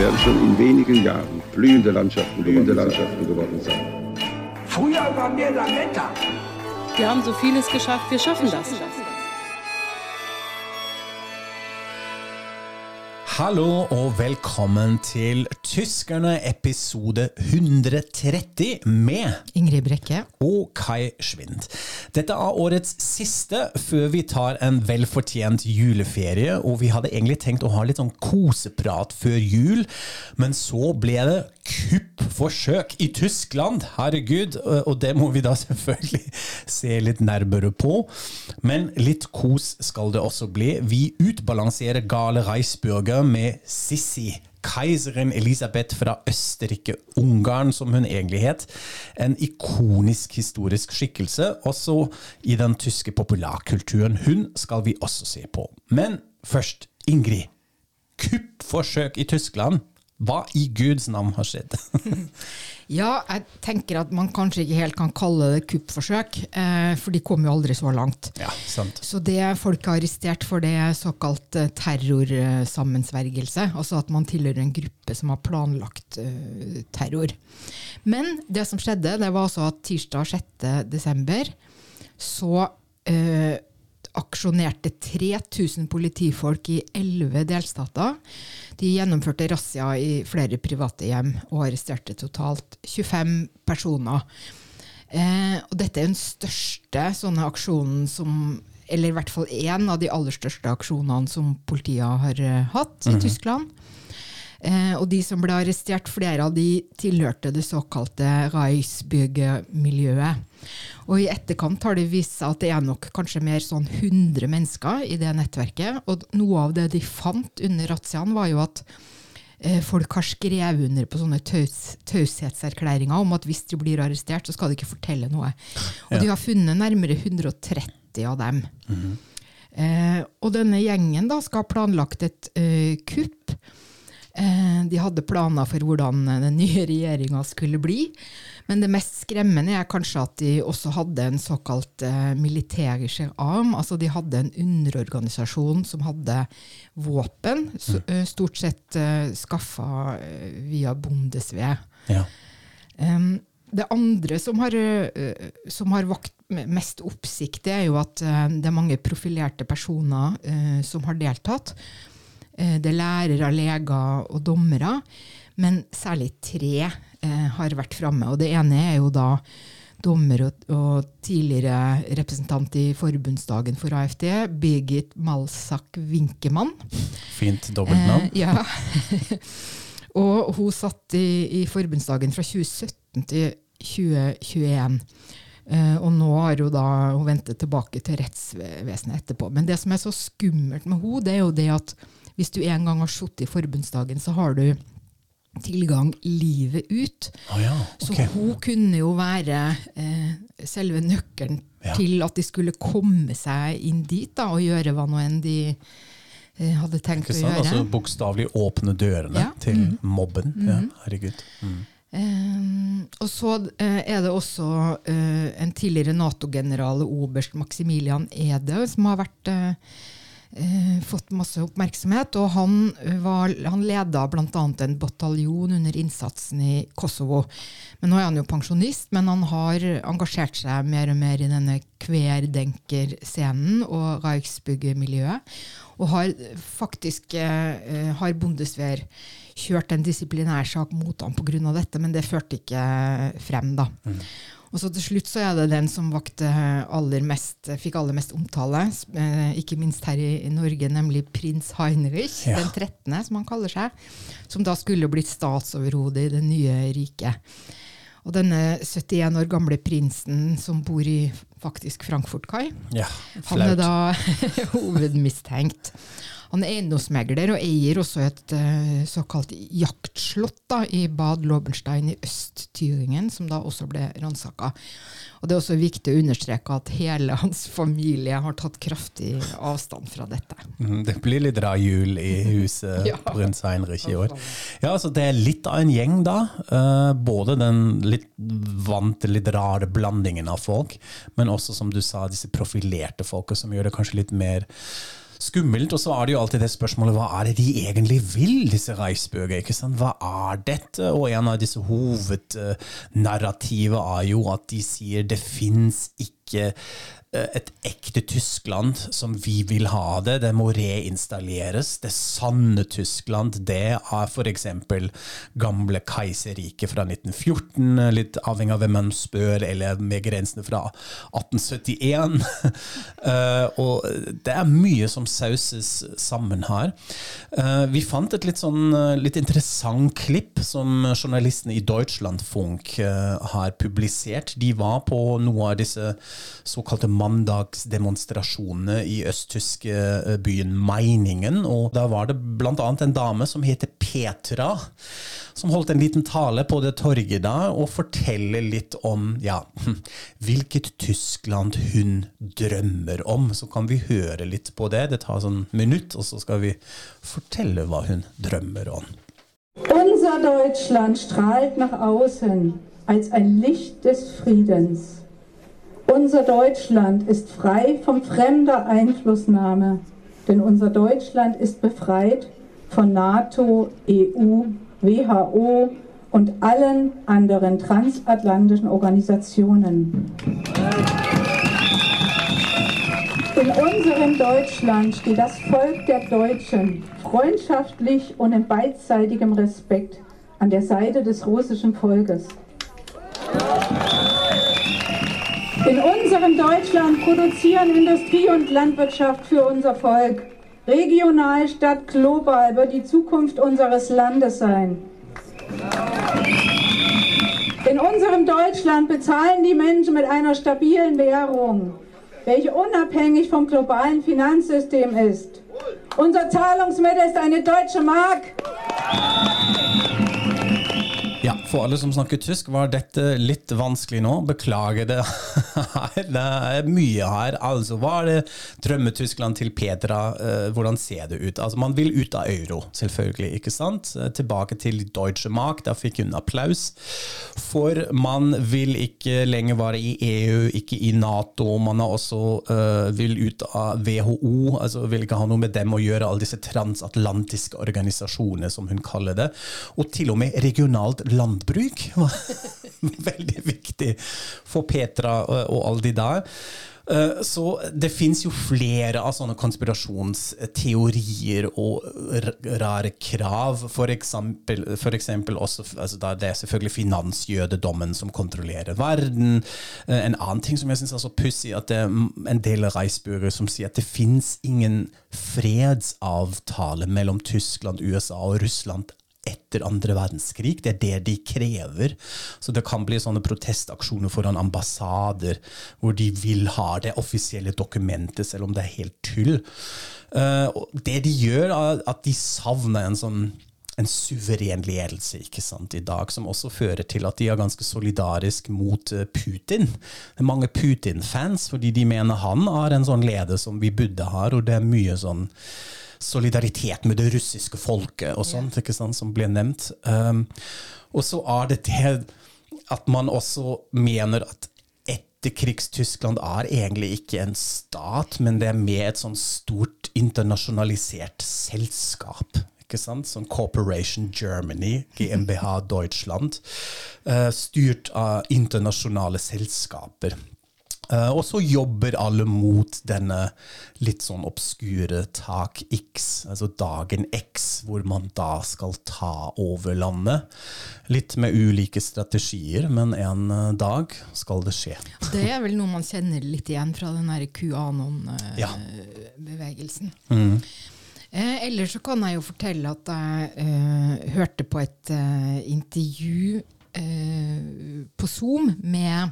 Werden schon in wenigen Jahren blühende Landschaften, blühende Landschaften geworden sein. Früher waren wir Lametta. Wir haben so vieles geschafft, wir schaffen das. Hallo og velkommen til Tyskerne episode 130 med Ingrid Brekke. og Kai Schwind. Dette er årets siste før vi tar en velfortjent juleferie, og vi hadde egentlig tenkt å ha litt sånn koseprat før jul, men så ble det kuppforsøk i Tyskland, herregud, og det må vi da selvfølgelig se litt nærmere på. Men litt kos skal det også bli. Vi utbalanserer gale Reisburger med Sissi. Keiseren Elisabeth fra Østerrike-Ungarn, som hun egentlig het. En ikonisk historisk skikkelse, også i den tyske populærkulturen. Hun skal vi også se på. Men først, Ingrid. Kuppforsøk i Tyskland. Hva i Guds navn har skjedd? Ja, jeg tenker at man kanskje ikke helt kan kalle det kuppforsøk, eh, for de kom jo aldri så langt. ja, sant. Så det folk har arrestert for, det er såkalt eh, terrorsammensvergelse. Altså at man tilhører en gruppe som har planlagt eh, terror. Men det som skjedde, det var altså at tirsdag 6. desember så eh, aksjonerte 3000 politifolk i 11 delstater. De gjennomførte razzia i flere private hjem og arresterte totalt 25 personer. Eh, dette er den største sånne aksjonen som Eller i hvert fall én av de aller største aksjonene som politiet har eh, hatt i Tyskland. Eh, og de som ble arrestert, flere av de tilhørte det såkalte Reichsbürger-miljøet. Og i etterkant har det vist seg at det er nok kanskje mer sånn 100 mennesker i det nettverket. Og noe av det de fant under razziaen, var jo at eh, folk har skrevet under på sånne taus, taushetserklæringer om at hvis de blir arrestert, så skal de ikke fortelle noe. Og de har funnet nærmere 130 av dem. Eh, og denne gjengen da skal ha planlagt et eh, kupp. Eh, de hadde planer for hvordan den nye regjeringa skulle bli. Men det mest skremmende er kanskje at de også hadde en såkalt eh, arm. Altså de hadde en underorganisasjon som hadde våpen, eh, stort sett eh, skaffa eh, via bondesved. Ja. Det andre som har, eh, som har vakt mest oppsikt, det er jo at eh, det er mange profilerte personer eh, som har deltatt. Eh, det er lærere, leger og dommere, men særlig tre eh, har vært framme. Og det ene er jo da dommer og, og tidligere representant i forbundsdagen for AFD, Birgit Malsak Winkemann. Fint dobbeltnavn. Eh, ja. og hun satt i, i forbundsdagen fra 2017 til 2021. Eh, og nå har hun da hun ventet tilbake til rettsvesenet etterpå. Men det som er så skummelt med henne, det er jo det at hvis du en gang har sittet i forbundsdagen, så har du tilgang livet ut. Ah, ja, Så hun kunne jo være eh, selve nøkkelen Ja. til at de skulle komme seg inn dit da, og gjøre hva nå enn de eh, hadde tenkt å gjøre. Altså bokstavelig åpne dørene Ja. til mobben. Ja, herregud. Mm. Um, og så uh, er det også uh, en tidligere Nato-general, oberst Maximilian Ede, som har vært, eh, fått masse oppmerksomhet. Og han, var, han leda bl.a. en bataljon under innsatsen i Kosovo. Men nå er han jo pensjonist, men han har engasjert seg mer og mer i denne kverdenker-scenen og Reichsbyggermiljøet. Og har faktisk eh, har Bundeswehr kjørt en disiplinærsak mot ham pga. dette, men det førte ikke frem. da. Og så til slutt så er det den som vakte aller mest, fikk aller mest omtale, eh, ikke minst her i, i Norge, nemlig prins Heinrich, Ja. den 13., som han kaller seg, som da skulle blitt statsoverhode i det nye riket. Og denne 71 år gamle prinsen som bor i faktisk Frankfurt-kai, Ja, han er da hovedmistenkt. Han er eiendomsmegler og eier også et uh, såkalt jaktslott da, i Bad Lobenstein i Øst-Tyringen, som da også ble ransaka. Og Det er også viktig å understreke at hele hans familie har tatt kraftig avstand fra dette. Mm, Det blir litt rar jul i huset Ja. prins Heinrich i år. Ja, altså Det er litt av en gjeng, da. Uh, både den litt vante, litt rare blandingen av folk, men også, som du sa, disse profilerte folka, som gjør det kanskje litt mer skummelt. Og så er det jo alltid det spørsmålet hva er det de egentlig vil, disse Reichsbürger? ikke sant? Hva er dette? Og en av disse hovednarrativene er jo at de sier det fins ikke et ekte Tyskland som vi vil ha det. Det må reinstalleres. Det sanne Tyskland, det er f.eks. gamle keiserriket fra 1914, litt avhengig av hvem man spør, eller med grensene fra 1871. Eh, og det er mye som sauses sammen her. Eh, vi fant et litt sånn eh, litt interessant klipp som journalistene i Deutschlandfunk eh, har publisert. De var på noe av disse såkalte mandagsdemonstrasjonene i østtyske eh, byen Meiningen. Og da var det bl.a. en dame som heter Petra, som holdt en liten tale på det torget da, og forteller litt om ja, hvilket Tyskland hun drømmer om. Så kan vi høre litt på det. Det tar sånn minutt, og så skal vi fortelle hva hun drømmer om. Unser Deutschland strahlt nach außen als ein Licht des Friedens. Unser Deutschland ist frei von fremder Einflussnahme, denn unser Deutschland ist befreit von NATO, EU, WHO und allen anderen transatlantischen Organisationen. In unserem Deutschland steht das Volk der Deutschen freundschaftlich und in beidseitigem Respekt an der Seite des russischen Volkes. In unserem Deutschland produzieren Industrie und Landwirtschaft für unser Volk. Regional statt global wird die Zukunft unseres Landes sein. In unserem Deutschland bezahlen die Menschen mit einer stabilen Währung, welche unabhängig vom globalen Finanzsystem ist. Unser Zahlungsmittel ist eine deutsche Mark. Ja, for alle som snakker tysk, var dette litt vanskelig nå. Beklager det. Det er mye her. Altså, hva er det drømmetyskland til Petra? Eh, hvordan ser det ut? Altså, Man vil ut av euro, selvfølgelig. ikke sant? Eh, Tilbake til Deutsche Mark, der fikk hun applaus. For man vil ikke lenger være i EU, ikke i Nato. Man er også uh, vil ut av WHO, altså vil ikke ha noe med dem å gjøre, alle disse transatlantiske organisasjonene, som hun kaller det. Og til og med regionalt landbruk var veldig viktig for Petra og, og alle de der. Eh, Så det fins jo flere av sånne konspirasjonsteorier og rare krav. For eksempel, for eksempel også, altså det er selvfølgelig finansjødedommen som kontrollerer verden. Eh, En annen ting som jeg syns er så pussig, at det er en del reisbyrere som sier at det fins ingen fredsavtale mellom Tyskland, USA og Russland etter andre verdenskrig. Det er det de krever. Så det kan bli sånne protestaksjoner foran ambassader hvor de vil ha det offisielle dokumentet, selv om det er helt tull. Eh, det de gjør, er at de savner en sånn en suveren ledelse ikke sant, i dag, som også fører til at de er ganske solidarisk mot eh, Putin. Det er mange Putin-fans, fordi de mener han er en sånn leder som vi burde ha, og det er mye sånn solidaritet med det russiske folket og sånt, ikke sant, som ble nevnt. Um, og så er det det at man også mener at etterkrigstyskland er egentlig ikke en stat, men det er med et sånn stort internasjonalisert selskap. Ikke sant? Sånn Corporation Germany, GmbH Deutschland, uh, styrt av internasjonale selskaper. Eh, og så jobber alle mot denne litt sånn obskure tak X, altså dagen X, hvor man da skal ta over landet. Litt med ulike strategier, men en eh, dag skal det skje. Det er vel noe man kjenner litt igjen fra den QAnon-bevegelsen. Mm. Eh, ellers så kan jeg jo fortelle at jeg eh, hørte på et eh, intervju eh, på Zoom med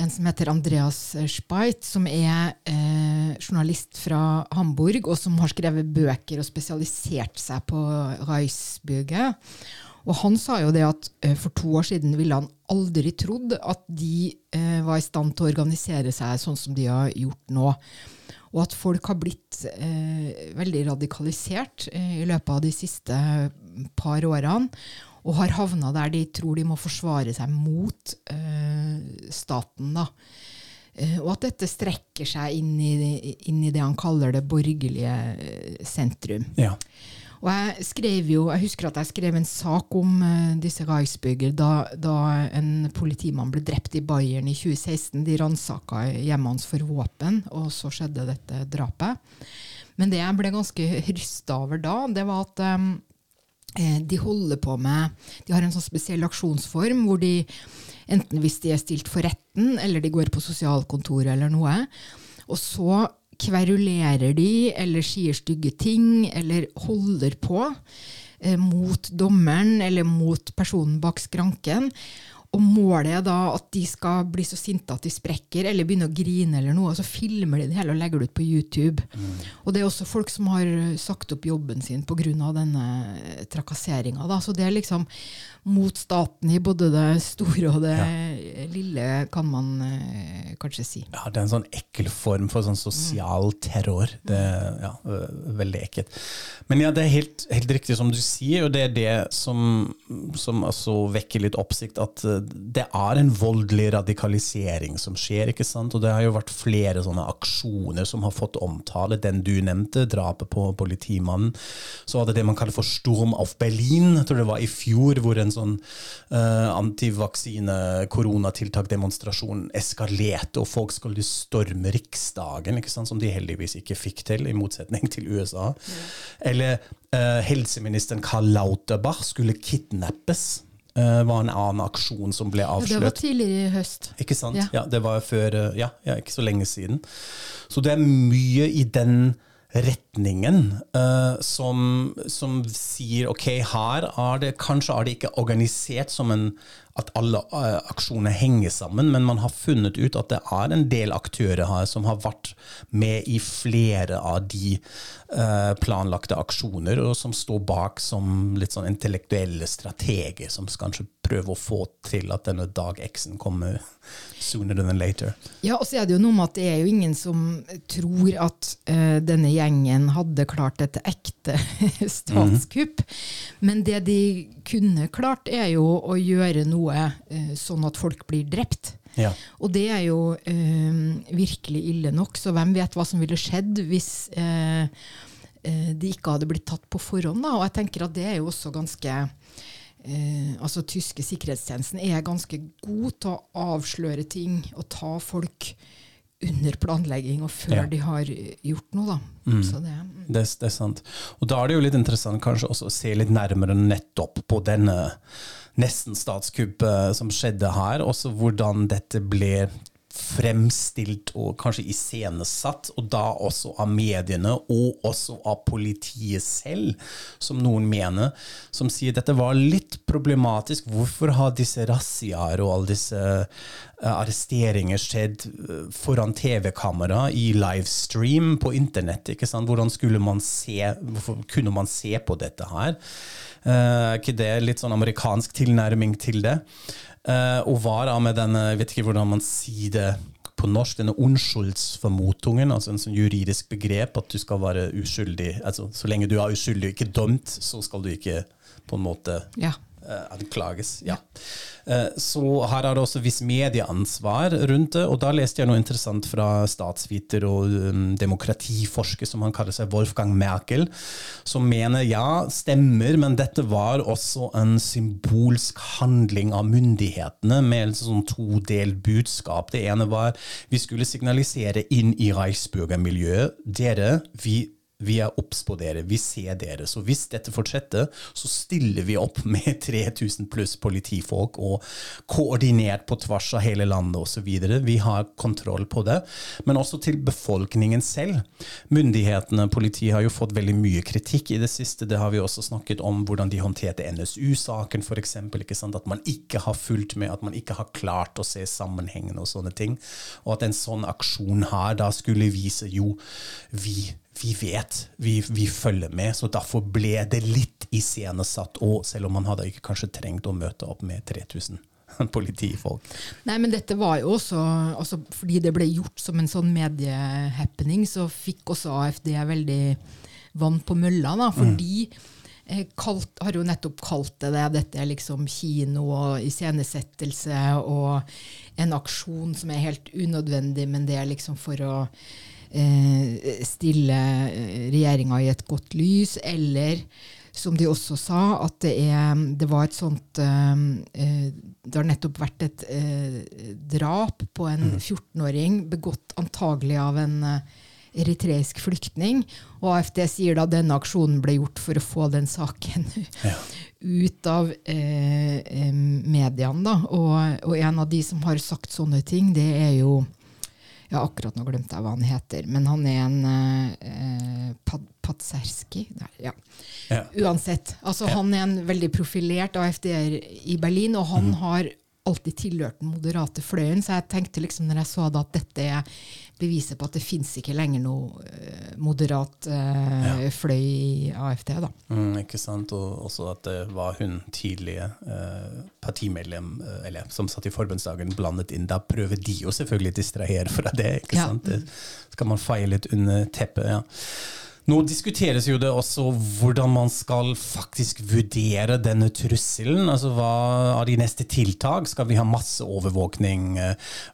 en som heter Andreas Speit, som er eh, journalist fra Hamburg, og som har skrevet bøker og spesialisert seg på Reisbygget. Og han sa jo det at eh, for to år siden ville han aldri trodd at de eh, var i stand til å organisere seg sånn som de har gjort nå. Og at folk har blitt eh, veldig radikalisert eh, i løpet av de siste par årene. Og har havna der de tror de må forsvare seg mot eh, staten. da. Eh, og at dette strekker seg inn i, inn i det han kaller det borgerlige eh, sentrum. Ja. Og jeg skrev jo, jeg husker at jeg skrev en sak om uh, disse Reisbygger da, da en politimann ble drept i Bayern i 2016. De ransaka hjemmet hans for våpen, og så skjedde dette drapet. Men det jeg ble ganske rysta over da, det var at um, de holder på med De har en sånn spesiell aksjonsform hvor de enten hvis de er stilt for retten, eller de går på sosialkontoret eller noe, og så kverulerer de, eller sier stygge ting, eller holder på eh, mot dommeren eller mot personen bak skranken. Og målet er da at de skal bli så sinte at de sprekker eller begynne å grine, eller noe, og så filmer de det hele og legger det ut på YouTube. Mm. Og det er også folk som har sagt opp jobben sin pga. denne trakasseringa. Så det er liksom mot staten i både det store og det ja. lille, kan man eh, kanskje si. Ja, det er en sånn ekkel form for sånn sosial terror. Det er ja, veldig ekkelt. Men ja, det er helt, helt, riktig som du sier, og det er det som, som altså vekker litt oppsikt, at det er en voldelig radikalisering som skjer, ikke sant? Og det har jo vært flere sånne aksjoner som har fått omtale. Den du nevnte, drapet på politimannen. Så var det det man kaller for Sturm auf Berlin, jeg tror det var i fjor, hvor en sånn uh, antivaksine-koronatiltak-demonstrasjon eskalerte, og folk skulle storme Riksdagen, ikke sant, som de heldigvis ikke fikk til, i motsetning til USA. Eller uh, helseministeren Karl Lauterbach skulle kidnappes. Uh, var en annen aksjon som ble avslørt. Ja, det var tidligere i høst. Ikke sant? Ja, ja det var før, ja, ja, ikke så lenge siden. Så det er mye i den retningen uh, som, som, sier ok, her er det kanskje er det ikke organisert som en, at alle uh, aksjoner henger sammen, men man har funnet ut at det er en del aktører her som har vært med i flere av de uh, planlagte aksjoner, og som står bak som litt sånn intellektuelle strateger, som kanskje prøver å få til at denne dag X-en kommer sooner than later. Ja, og så er det jo noe med at det er jo ingen som tror at uh, denne gjengen hadde klart et ekte statskupp. Mm. Men det de kunne klart, er jo å gjøre noe uh, sånn at folk blir drept. Ja. Og det er jo uh, virkelig ille nok, så hvem vet hva som ville skjedd hvis de ikke hadde blitt tatt på forhånd. Da. Og jeg tenker at det er jo også ganske eh, altså tyske sikkerhetstjenesten er ganske god til å avsløre ting og ta folk under planlegging og før ja. de har gjort noe. Mm. Det, mm. det, det, er sant. Og Da er det jo litt interessant kanskje også å se litt nærmere nettopp på denne nesten statskuppet som skjedde her, også hvordan dette ble fremstilt og kanskje iscenesatt, og da også av mediene og også av politiet selv, som noen mener, som sier dette var litt problematisk. Hvorfor har disse razziaer og alle disse uh, arresteringer skjedd eh, foran TV-kamera i livestream på internett? ikke sant? Hvordan skulle man se, hvorfor kunne man se på dette her? Er ikke det litt sånn amerikansk tilnærming til det? Uh, og var da med denne, jeg vet ikke hvordan man sier det på norsk, denne unnskyldsformotungen, altså en sånn juridisk begrep at du skal være uskyldig. altså Så lenge du er uskyldig og ikke dømt, så skal du ikke på en måte ja. Eh, anklages. Ja. Eh, så her er det også viss medieansvar rundt det. Og da leste jeg noe interessant fra statsviter og um, demokratiforsker som han kaller seg Wolfgang Merkel, som mener ja, stemmer, men dette var også en symbolsk handling av myndighetene med et sånn todelt budskap. Det ene var vi skulle signalisere inn i Reichsbürgermiljøet. Dere, vi vi er obs på dere, vi ser dere. Så hvis dette fortsetter, så stiller vi opp med 3000 pluss politifolk og koordinert på tvers av hele landet osv. Vi har kontroll på det. Men også til befolkningen selv. Myndighetene, politiet har jo fått veldig mye kritikk i det siste. Det har vi også snakket om hvordan de håndterte NSU-saken f.eks. At man ikke har fulgt med, at man ikke har klart å se sammenhengen og sånne ting. Og at en sånn aksjon her da skulle vise jo vi vi vet, vi, vi, følger med, så derfor ble det litt iscenesatt òg, selv om man hadde ikke kanskje trengt å møte opp med 3000 politifolk. Nei, men dette var jo også altså, Fordi det ble gjort som en sånn mediehappening, så fikk også AFD veldig vann på mølla. Da, fordi mm. kalt, har jo nettopp kalt det det. Dette er liksom kino og iscenesettelse og en aksjon som er helt unødvendig, men det er liksom for å stille regjeringa i et godt lys, eller som de også sa, at det, er, det var et sånt eh, Det har nettopp vært et eh, drap på en 14-åring, mm. begått antagelig av en eh, eritreisk flyktning. Og AFD sier da denne aksjonen ble gjort for å få den saken ja. ut av eh, mediene. Og, og, en av de som har sagt sånne ting, det er jo ja, akkurat nå glemte jeg hva han heter, men han er en eh, pad, Padzerski ja. ja. Uansett. Altså. Han er en veldig profilert AFD-er i Berlin, og han mm. har alltid tilhørt den moderate fløyen, så jeg tenkte liksom når jeg så da at dette er beviset på at det fins ikke lenger noe uh, moderat eh, fløy i AFD. da. Mm, ikke sant, og også at det var hun tidlige eh, partimedlem eller som satt i forbundsdagen, blandet inn. Da prøver de jo selvfølgelig å distrahere fra det. ikke ja. sant? Det skal man feie litt under teppet. ja. Nå diskuteres jo det også hvordan man skal faktisk vurdere denne trusselen. Altså Hva er de neste tiltak? Skal vi ha masseovervåkning?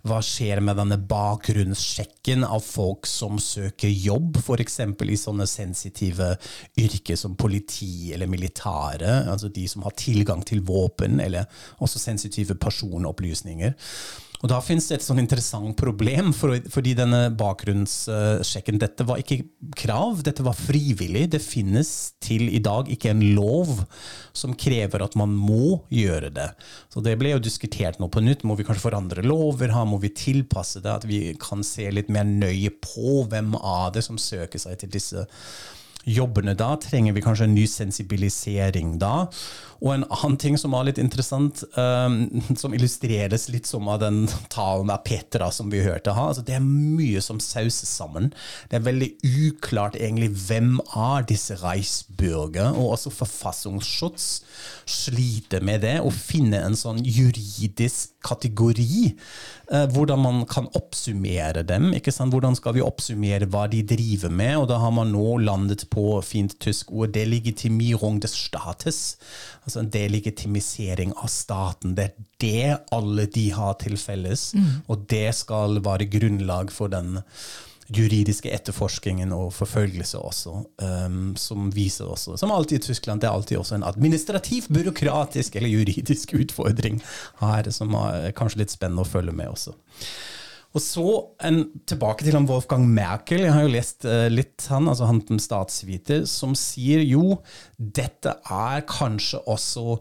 Hva skjer med denne bakgrunnssjekken av folk som søker jobb, f.eks. i sånne sensitive yrker som politi eller militære? Altså de som har tilgang til våpen, eller også sensitive personopplysninger. Og Da finnes det et sånn interessant problem, for, fordi denne bakgrunnssjekken Dette var ikke krav, dette var frivillig. Det finnes til i dag ikke en lov som krever at man må gjøre det. Så Det ble jo diskutert nå på nytt. Må vi kanskje forandre lover? Må vi tilpasse det? At vi kan se litt mer nøye på hvem av det som søker seg til disse jobbene da? Trenger vi kanskje en ny sensibilisering da? Og en annen ting som var litt interessant, um, som illustreres litt som av den talen av Petra som vi hørte ha. Altså, det er mye som sauses sammen. Det er veldig uklart egentlig hvem er disse Reichsbürger, og også Forfassungsschutz sliter med det, å finne en sånn juridisk kategori. Uh, hvordan man kan oppsummere dem. ikke sant? Hvordan skal vi oppsummere hva de driver med? Og da har man nå landet på fint tysk ord 'delegitimierung des Staates'. Altså en delegitimisering av staten. Det er det alle de har til felles, mm. og det skal være grunnlag for den juridiske etterforskningen og forfølgelse også, um, som viser også, som alltid i Tyskland, det er alltid også en administrativ, byråkratisk eller juridisk utfordring her, som er kanskje litt spennende å følge med også. Og så en, tilbake til han Wolfgang Merkel. Jeg har jo lest uh, litt han, altså han statsviter, som sier jo dette er kanskje også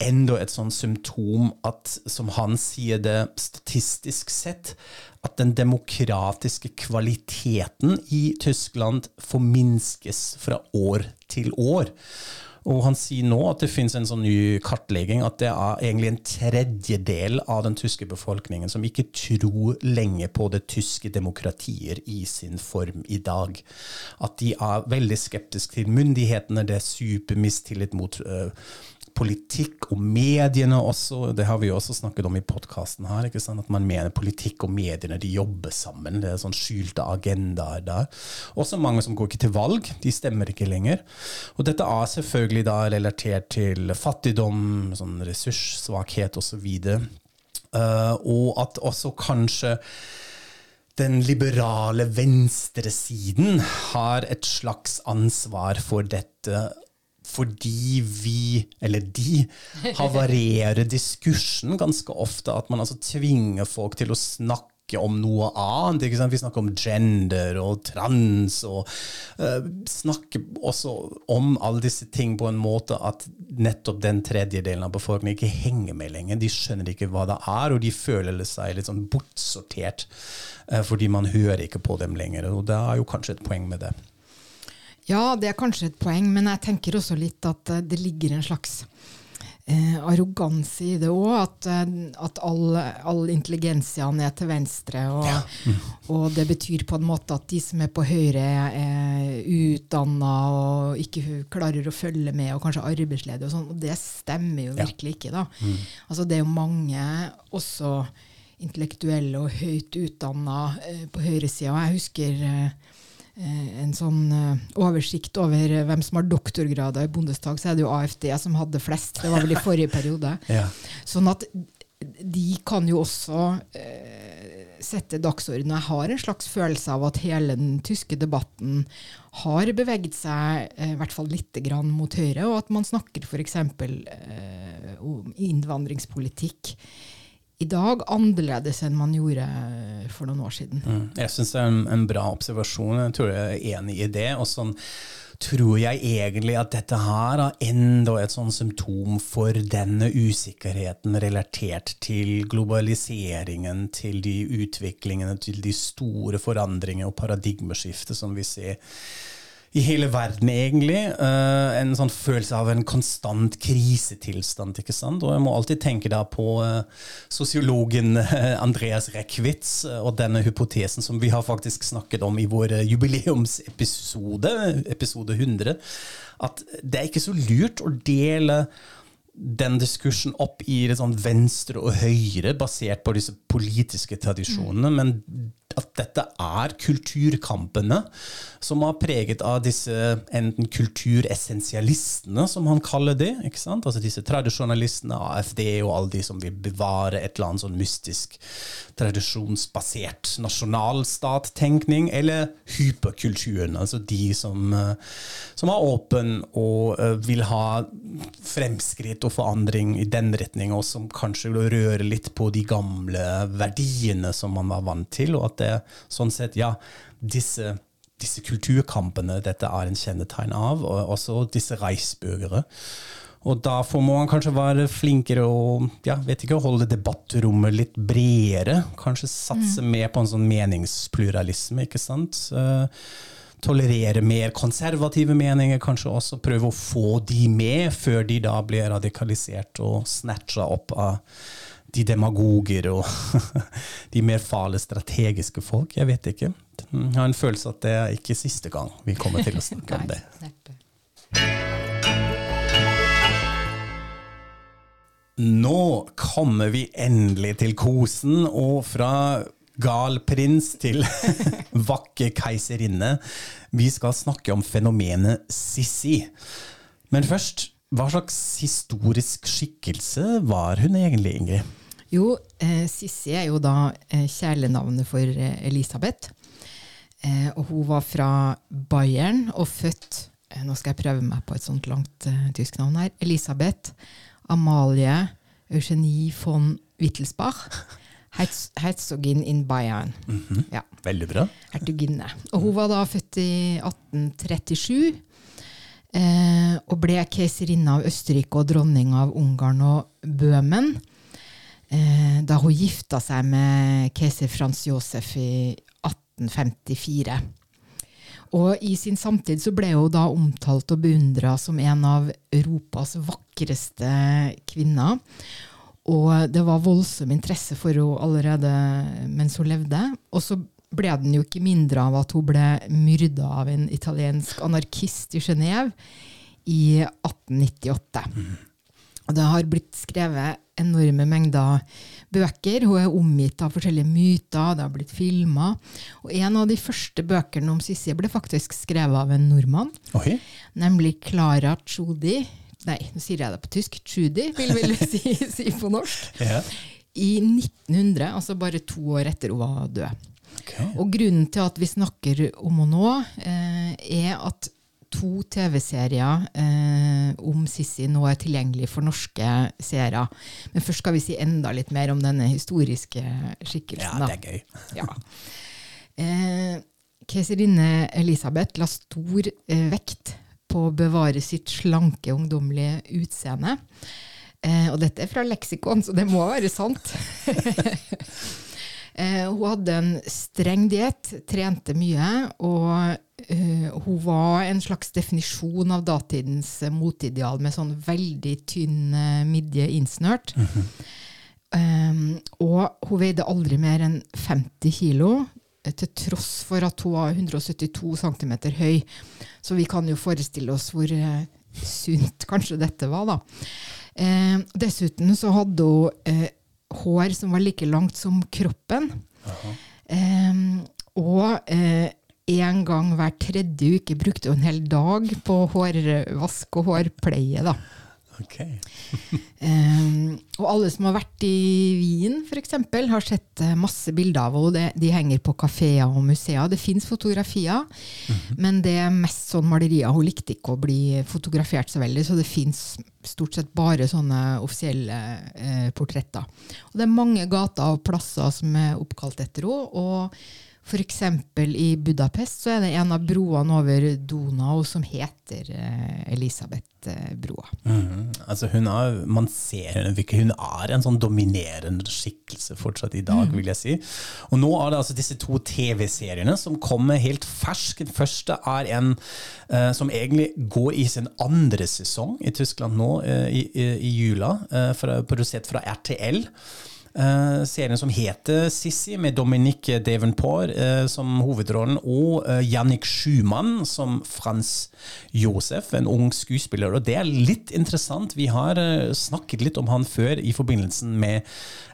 enda et sånt symptom at, som han sier det statistisk sett, at den demokratiske kvaliteten i Tyskland forminskes fra år til år. Og han sier nå at det finnes en sånn ny kartlegging at det er egentlig en tredjedel av den tyske befolkningen som ikke tror lenge på det tyske demokratier i sin form i dag. At de er veldig skeptiske til myndighetene, det er supermistillit mot uh, politikk og mediene også. Det har vi jo også snakket om i podkasten her. At man mener politikk og mediene de jobber sammen. Det er sånn skjulte agendaer der. Også mange som går ikke til valg. De stemmer ikke lenger. Og dette er selvfølgelig da relatert til fattigdom, sånn ressurssvakhet osv. Uh, eh, og at også kanskje den liberale venstresiden har et slags ansvar for dette fordi vi, eller de, havarerer diskursen ganske ofte. At man altså tvinger folk til å snakke om noe annet. Vi snakker om gender og trans, og uh, snakker også om alle disse ting på en måte at nettopp den tredjedelen av befolkningen ikke henger med lenger. De skjønner ikke hva det er, og de føler seg litt sånn bortsortert uh, fordi man hører ikke på dem lenger. Og det er jo kanskje et poeng med det. Ja, det er kanskje et poeng, men jeg tenker også litt at eh, det ligger en slags eh, arroganse i det òg. At, eh, at all, all intelligensiaen er til venstre. Og, og, det betyr på en måte at de som er på høyre, er utdanna og ikke klarer å følge med, og kanskje arbeidsledige og sånn. Og det stemmer jo virkelig ikke, da. Altså, det er jo mange også intellektuelle og høyt utdanna eh, på høyresida. Jeg husker eh, en sånn uh, oversikt over uh, hvem som har doktorgrader i Bondestag, så er det jo AFD som hadde flest. Det var vel i forrige periode. Ja. Sånn at de kan jo også eh, sette dagsordenen. Jeg har en slags følelse av at hele den tyske debatten har beveget seg i hvert fall litt grann mot høyre, og at man snakker f.eks. Eh, om innvandringspolitikk i dag annerledes enn man gjorde for noen år siden. Mm. Jeg syns det er en, en, bra observasjon. Jeg tror jeg er enig i det. Og sånn tror jeg egentlig at dette her er enda et sånn symptom for denne usikkerheten relatert til globaliseringen, til de utviklingene, til de store forandringer og paradigmeskiftet som vi ser i hele verden, egentlig. Uh, en sånn følelse av en konstant krisetilstand. ikke sant? Og jeg må alltid tenke da på uh, sosiologen Andreas Andreas uh, og denne hypotesen som vi har faktisk snakket om i vår jubileumsepisode, episode 100, at det er ikke så lurt å dele den diskursen opp i sånn venstre og høyre, basert på disse politiske tradisjonene, mm. men at dette er kulturkampene som er preget av disse enten kulturessensialistene, som han kaller det. ikke sant? Altså disse tradisjonalistene, AFD og alle de som vil bevare et eller annet sånn mystisk, tradisjonsbasert nasjonalstattenkning, eller hyperkulturen, altså de som, eh, som er åpen og eh, vil ha fremskritt og forandring i den retning, og som kanskje rører litt på de gamle verdiene som man var vant til. og at det sånn sett, ja, disse, disse kulturkampene dette er en kjennetegn av, og også disse reisbøgere. Og derfor må man kanskje være flinkere og ja, vet ikke, holde debattrommet litt bredere. Kanskje satse mm. mer på en sånn meningspluralisme, ikke sant. Uh, tolerere mer konservative meninger, kanskje også prøve å få de med, før de da blir radikalisert og snatcha opp av de demagoger og de mer farlige strategiske folk. Jeg vet ikke. Jeg har en følelse at det er ikke siste gang vi kommer til å snakke om det. Nå kommer vi endelig til kosen, og fra gal prins til vakker keiserinne. Vi skal snakke om fenomenet Sissi. Men først, hva slags historisk skikkelse var hun egentlig, Ingrid? Jo, eh, Sissi er jo da eh, kjælenavnet for eh, Elisabeth. Eh, og hun var fra Bayern og født eh, Nå skal jeg prøve meg på et sånt langt eh, tysk navn her. Elisabeth Amalie Eugenie von Wittelsbach. Herzogin in Bayern. Mm -hmm. ja. Veldig bra. Hertuginne. Og hun var da født i 1837. Eh, og ble keiserinne av Østerrike og dronning av Ungarn og Bøhmen eh, da hun gifta seg med keiser Frans Josef i 1854. Og i sin samtid så ble hun da omtalt og beundra som en av Europas vakreste kvinner. Og det var voldsom interesse for henne allerede mens hun levde. Og så ble den jo ikke mindre av at hun ble myrda av en italiensk anarkist i Genéve i 1898. Og det har blitt skrevet enorme mengder bøker. Hun er omgitt av forskjellige myter, det har blitt filma. Og en av de første bøkene om Sissi ble faktisk skrevet av en nordmann. Okay. Nemlig Clara Tschudi. Nei, nå sier jeg det på tysk. Trudy, vil vel si, si på norsk. Ja. I 1900, altså bare to år etter hun var død. Okay. Og grunnen til at vi snakker om henne nå, eh, er at to TV-serier eh, om Sissy nå er tilgjengelig for norske seere. Men først skal vi si enda litt mer om denne historiske skikkelsen. Ja, det er gøy. Ja. Eh, keiserinne Elisabeth la stor eh, vekt på å bevare sitt slanke, ungdommelige utseende. Eh, og dette er fra leksikon, så det må være sant. eh, hun hadde en streng diett, trente mye, og eh, hun var en slags definisjon av datidens motideal med sånn veldig tynn eh, midje innsnørt. Um, og hun veide aldri mer enn 50 kilo, til tross for at hun var 172 cm høy. Så vi kan jo forestille oss hvor eh, sunt kanskje dette var, da. Eh, dessuten så hadde hun eh, hår som var like langt som kroppen. Eh, og eh, en gang hver tredje uke brukte hun en hel dag på hårvask og hårpleie. da. Ok. Um, og alle som har vært i Wien, f.eks., har sett eh, masse bilder av henne. De henger på kafeer og museer. Det fins fotografier, men det er mest sånn malerier. Hun likte ikke å bli fotografert så veldig, så det fins stort sett bare sånne offisielle eh, portretter. Og det er mange gater og plasser som er oppkalt etter henne. og F.eks. i Budapest så er det en av broene over Donau som heter eh, Elisabeth-broa. Mhm. Altså hun er, man ser henne hun er en sånn dominerende skikkelse fortsatt i dag, vil jeg si. Og nå er det altså disse to TV-seriene som kommer helt fersk. Den første er en eh, som egentlig går i sin andre sesong i Tyskland nå, eh, i, i, i jula, eh, fra, produsert fra RTL. Eh, serien som heter Sissi, med Dominique Davenport uh, som hovedrollen, og uh, Jannik Schumann som Frans Josef, en ung skuespiller. Og det er litt interessant. Vi har uh, snakket litt om han før i forbindelsen med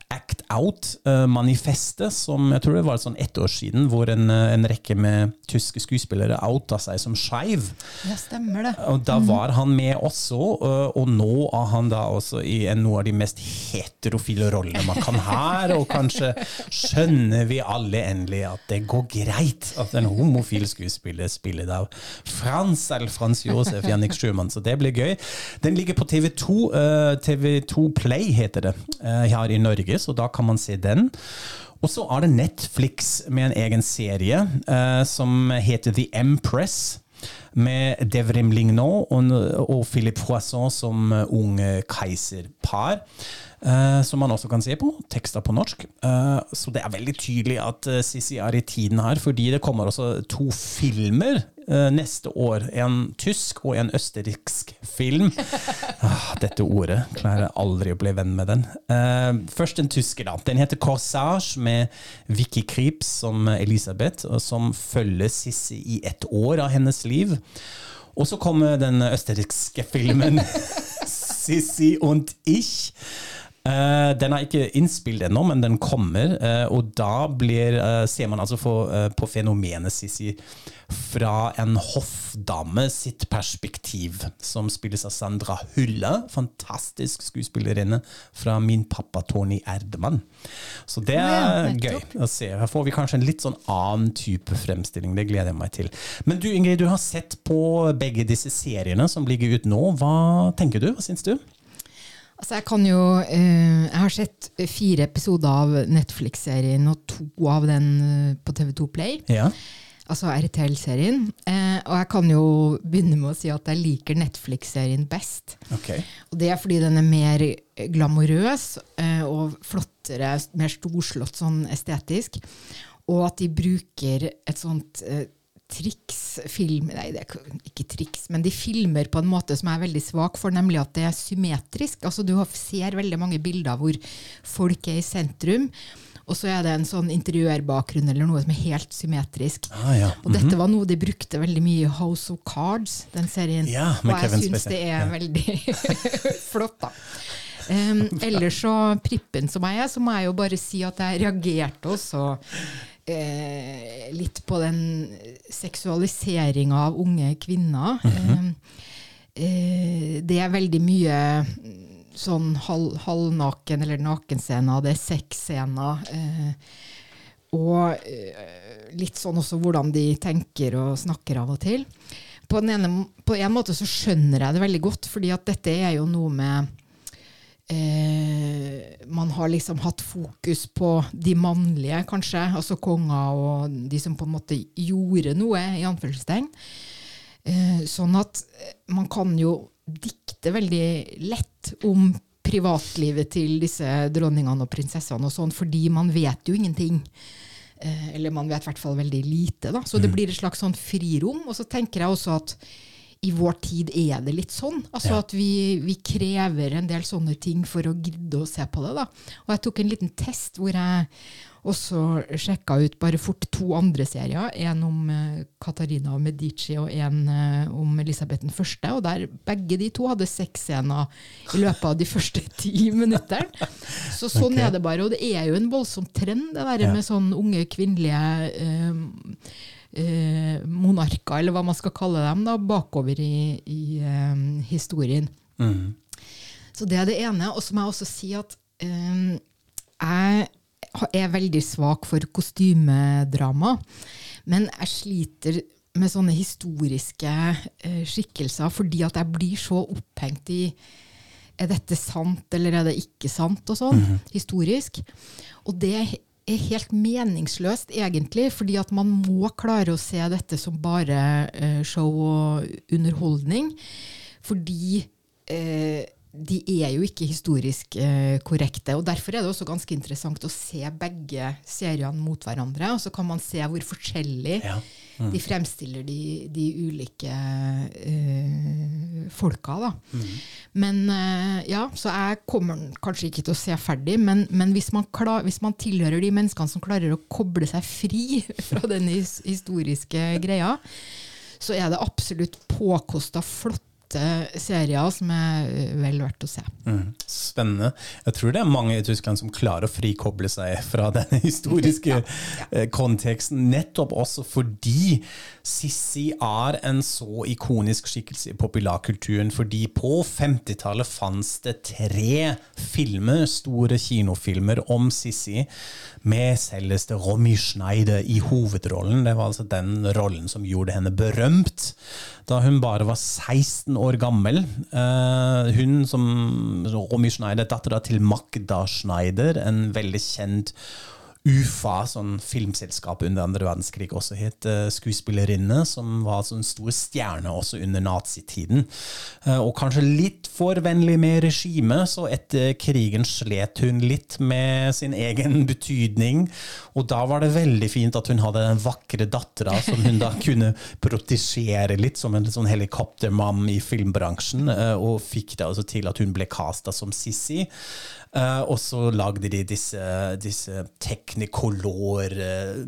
Act Out-manifestet, som jeg tror det var sånn ett år siden, hvor en, eh, en rekke med tyske skuespillere outa seg som skeiv. Ja, stemmer det. Og da var han med også, øh, og nå er han da også i en, noe av de mest heterofile rollene man kan ha. Og kanskje skjønner vi alle endelig at det går greit at en homofil skuespiller spiller av Frans eller Frans Josef Jannik Schumann, så det blir gøy. Den ligger på TV2, øh, TV2 Play heter det, her i Norge, så da kan man se den. Og så er det Netflix med en egen serie eh, som heter The Empress. Med Devrim Lignon og, og Philippe Poisson som unge keiserpar. Eh, som man også kan se på. Tekster på norsk. Eh, så det er veldig tydelig at uh, Sissi er i tiden her, fordi det kommer også to filmer eh, neste år. En tysk og en østerriksk film. Ah, dette ordet klarer jeg aldri å bli venn med den. Eh, først den tyske, da. Den heter Corsage, med Vicky Krips som Elisabeth, som følger Sissi i ett år av hennes liv. Og så kommer den østerrikske filmen Sissi und ich. Eh, den er ikke innspilt ennå, men den kommer. Uh, og da blir, uh, ser man altså for, på fenomenet Sissi fra en hoffdame sitt perspektiv, som spilles av Sandra Hulle, Fantastisk skuespillerinne fra Min pappa Tony Erdemann. Så det er gøy å se. Her får vi kanskje en litt sånn annen type fremstilling. Det gleder jeg meg til. Men du Ingrid, du har sett på begge disse seriene som ligger ut nå. Hva tenker du? Hva syns du? Altså, jeg kan jo eh, Jeg har sett fire episoder av Netflix-serien og to av den eh, på TV2 Play. Ja. Altså RTL-serien. Eh, og jeg kan jo begynne med å si at jeg liker Netflix-serien best. Okay. Og det er fordi den er mer glamorøs eh, og flottere, mer storslått sånn estetisk. Og at de bruker et sånt triks, film Nei, det er ikke- triks, men de filmer på en måte som jeg er veldig svak for, nemlig at det er symmetrisk. Altså Du ser veldig mange bilder hvor folk er i sentrum. Og så er det en sånn interiørbakgrunn eller noe som er helt symmetrisk. Ah, ja. Og dette var noe de brukte veldig mye i House of Cards, den serien. Ja, og jeg Kevin syns det er Ja. veldig flott, da. Um, ellers så prippen som jeg er, så må jeg jo bare si at jeg reagerte også eh, litt på den seksualiseringa av unge kvinner. um, eh, det er veldig mye mm, sånn halv, halvnaken eller nakenscener, det er sexscener. Eh, og eh, litt sånn også hvordan de tenker og snakker av og til. på, den ene, på en måte så skjønner jeg det veldig godt, fordi at dette er jo noe med eh, Man har liksom hatt fokus på de mannlige, kanskje, altså konger og de som på en måte gjorde noe, i anførselstegn. Eh, sånn at man kan jo dikte veldig lett om privatlivet til disse dronningene og prinsessene og sånn, fordi man vet jo ingenting. Eh, eller man vet i hvert fall veldig lite. Da. Så det blir et slags sånn frirom. Og så tenker jeg også at i vår tid er det litt sånn. Altså Ja. at vi, vi krever en del sånne ting for å gidde å se på det. Da. Og jeg tok en liten test hvor jeg også sjekka ut bare fort to andre serier. En om eh, Katarina og Medici og en eh, om Elisabeth den første. Og der begge de to hadde sexscener i løpet av de første ti minuttene. Så sånn okay. er det bare. Og det er jo en voldsom trend, det der Ja. med sånn unge kvinnelige eh, eh, monarker, eller hva man skal kalle dem, da, bakover i, i eh, historien. Mm. Så det er det ene. Og så må jeg også si at eh, jeg er veldig svak for kostymedrama. Men jeg sliter med sånne historiske eh, skikkelser fordi at jeg blir så opphengt i er dette sant, eller er det ikke sant, og sånn, historisk. Og det er helt meningsløst, egentlig, fordi at man må klare å se dette som bare eh, show og underholdning. Fordi eh, de er jo ikke historisk eh, korrekte. og Derfor er det også ganske interessant å se begge seriene mot hverandre. Og så kan man se hvor forskjellig Ja. de fremstiller de, de ulike eh, folka. Da. Men eh, ja, Så jeg kommer kanskje ikke til å se ferdig, men, men hvis, man klar, hvis man tilhører de menneskene som klarer å koble seg fri fra den his, historiske greia, så er det absolutt påkosta flotte serier som er vel verdt å se. Mm. Spennende. Jeg tror det er mange i Tyskland som klarer å frikoble seg fra den historiske eh, konteksten, nettopp også fordi Sissi er en så ikonisk skikkelse i populærkulturen. Fordi på 50-tallet fantes det tre filmer, store kinofilmer om Sissi, med selveste Romy Schneider i hovedrollen. Det var altså den rollen som gjorde henne berømt da hun bare var 16 år gammel. Eh, hun som Romy Schneider, dattera til Magda Schneider, en veldig kjent UFA, sånn filmselskap under andre verdenskrig, også het eh, skuespillerinne, som var en en stor stjerne også under nazitiden. Eh, og kanskje litt for vennlig med regimet, så etter krigen slet hun litt med sin egen betydning. Og da var det veldig fint at hun hadde den vakre dattera som hun da kunne protesjere litt, som en sånn helikoptermann i filmbransjen, eh, og fikk det altså til at hun ble casta som Sissi. Eh, og så lagde de disse, disse technicolor eh,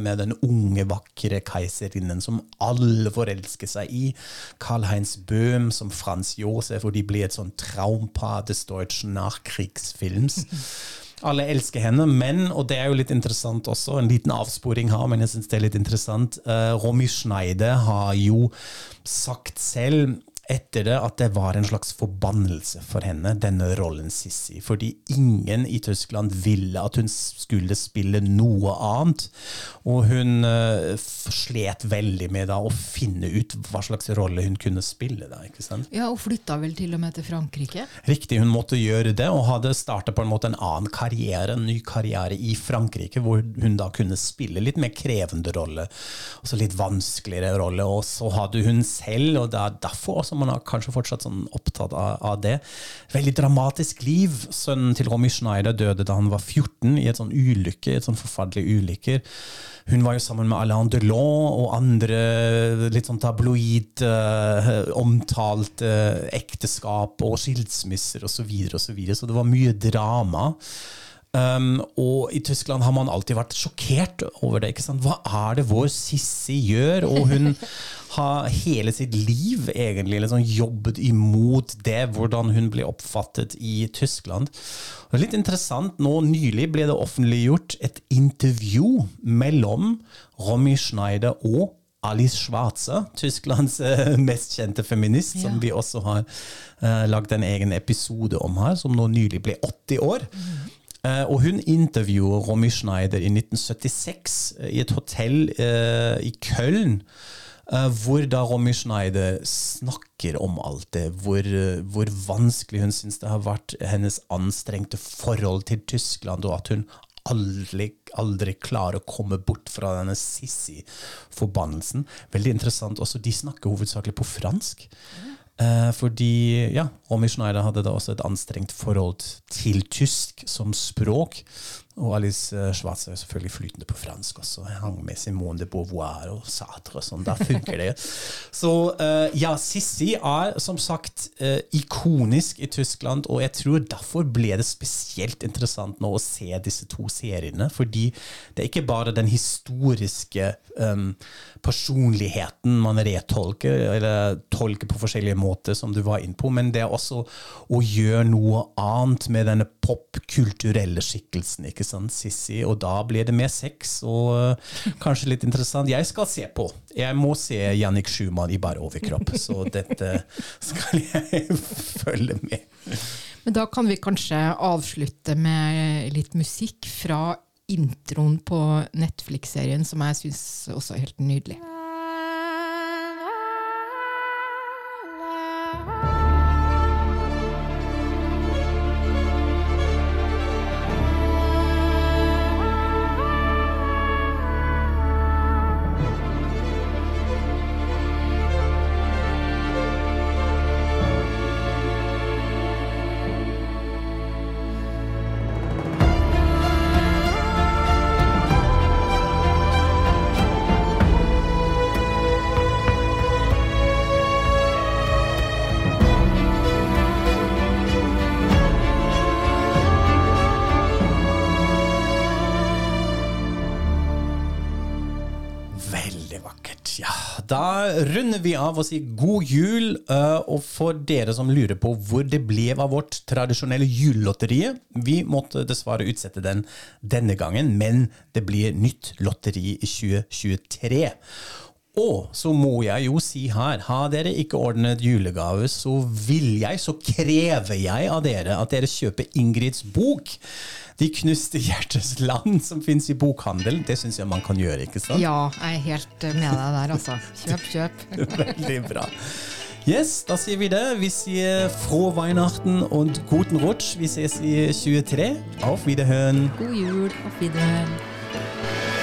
med den unge, vakre keiserinnen som alle forelsker seg i. Karl-Heinz Böhm som Frans Josef, og de blir et sånn traumpar des deutschen Nachkriegsfilms. Alle elsker henne, men, og det er jo litt interessant også, en liten avsporing her, men jeg syns det er litt interessant, uh, Romy Schneide har jo sagt selv etter det at det var en slags forbannelse for henne, denne rollen Sissi. Fordi ingen i Tyskland ville at hun skulle spille noe annet. Og hun uh, slet veldig med da, å finne ut hva slags rolle hun kunne spille. da, ikke sant? Ja, Og flytta vel til og med til Frankrike? Riktig, hun måtte gjøre det, og hadde startet på en måte en annen karriere, en ny karriere i Frankrike, hvor hun da kunne spille litt mer krevende rolle, også litt vanskeligere rolle. Og så hadde hun selv, og da, er derfor også man er kanskje fortsatt sånn opptatt av, av det, veldig dramatisk liv. Sønnen til Romy Schneider døde da han var 14 i et sånn ulykke, et sånn forferdelig ulykker. Hun var jo sammen med Alain Delon og andre litt sånn tabloid eh, omtalte eh, ekteskap og skilsmisser osv. Så, videre, og så, videre. så det var mye drama. Um, og i Tyskland har man alltid vært sjokkert over det. ikke sant? Hva er det vår Sissi gjør? Og hun har hele sitt liv egentlig liksom jobbet imot det, hvordan hun ble oppfattet i Tyskland. Og litt interessant, nå Nylig ble det offentliggjort et intervju mellom Romy Schneider og Alice Schwarze, Tysklands eh, mest kjente feminist, som vi også har uh, lagd en egen episode om her, som nå nylig ble 80 år. Eh, og hun intervjuer Romy Schneider i 1976 eh, i et hotell eh, i Köln. eh, hvor da Romy Schneider snakker om alt det, hvor, eh, hvor vanskelig hun syns det har vært hennes anstrengte forhold til Tyskland, og at hun aldri, aldri klarer å komme bort fra denne sissy-forbannelsen. Veldig interessant. Også de snakker hovedsakelig på fransk. Eh, fordi ja, Omi Schneider hadde da også et anstrengt forhold til tysk som språk. Og Alice eh, Schwarz er selvfølgelig flytende på fransk også. Jeg hang med Simone de Beauvoir og Sartre og sånn. Da funker det. Så eh, ja, Sissi er som sagt eh, ikonisk i Tyskland, og jeg tror derfor ble det spesielt interessant nå å se disse to seriene. Fordi det er ikke bare den historiske um, personligheten man retolker, eller tolker på forskjellige måter, som du var inne på, men det er også å gjøre noe annet med denne popkulturelle skikkelsen. ikke sant, Sissy, og da blir det mer sex og uh, kanskje litt interessant. Jeg skal se på. Jeg må se Jannik Schumann i bare overkropp, så dette skal jeg følge med. Men da kan vi kanskje avslutte med litt musikk fra introen på Netflix-serien, som jeg syns også er helt nydelig. Ja, da runder vi av og sier god jul. eh, og for dere som lurer på hvor det ble av vårt tradisjonelle julelotteriet Vi måtte dessverre utsette den denne gangen, men det blir nytt lotteri i 2023. Og så må jeg jo si her, har dere ikke ordnet julegave, så vil jeg, så krever jeg av dere at dere kjøper Ingrids bok. De knuste hjertes land som finnes i bokhandelen. Det syns jeg man kan gjøre, ikke sant? Ja, jeg er helt med deg der, altså. Kjøp, kjøp. Veldig bra. Yes, da sier vi det. Vi sier fra Weihnachten und guten Rutsch. Vi ses i 23. Auf Wiederhören. God jul. Auf Wiedersehen.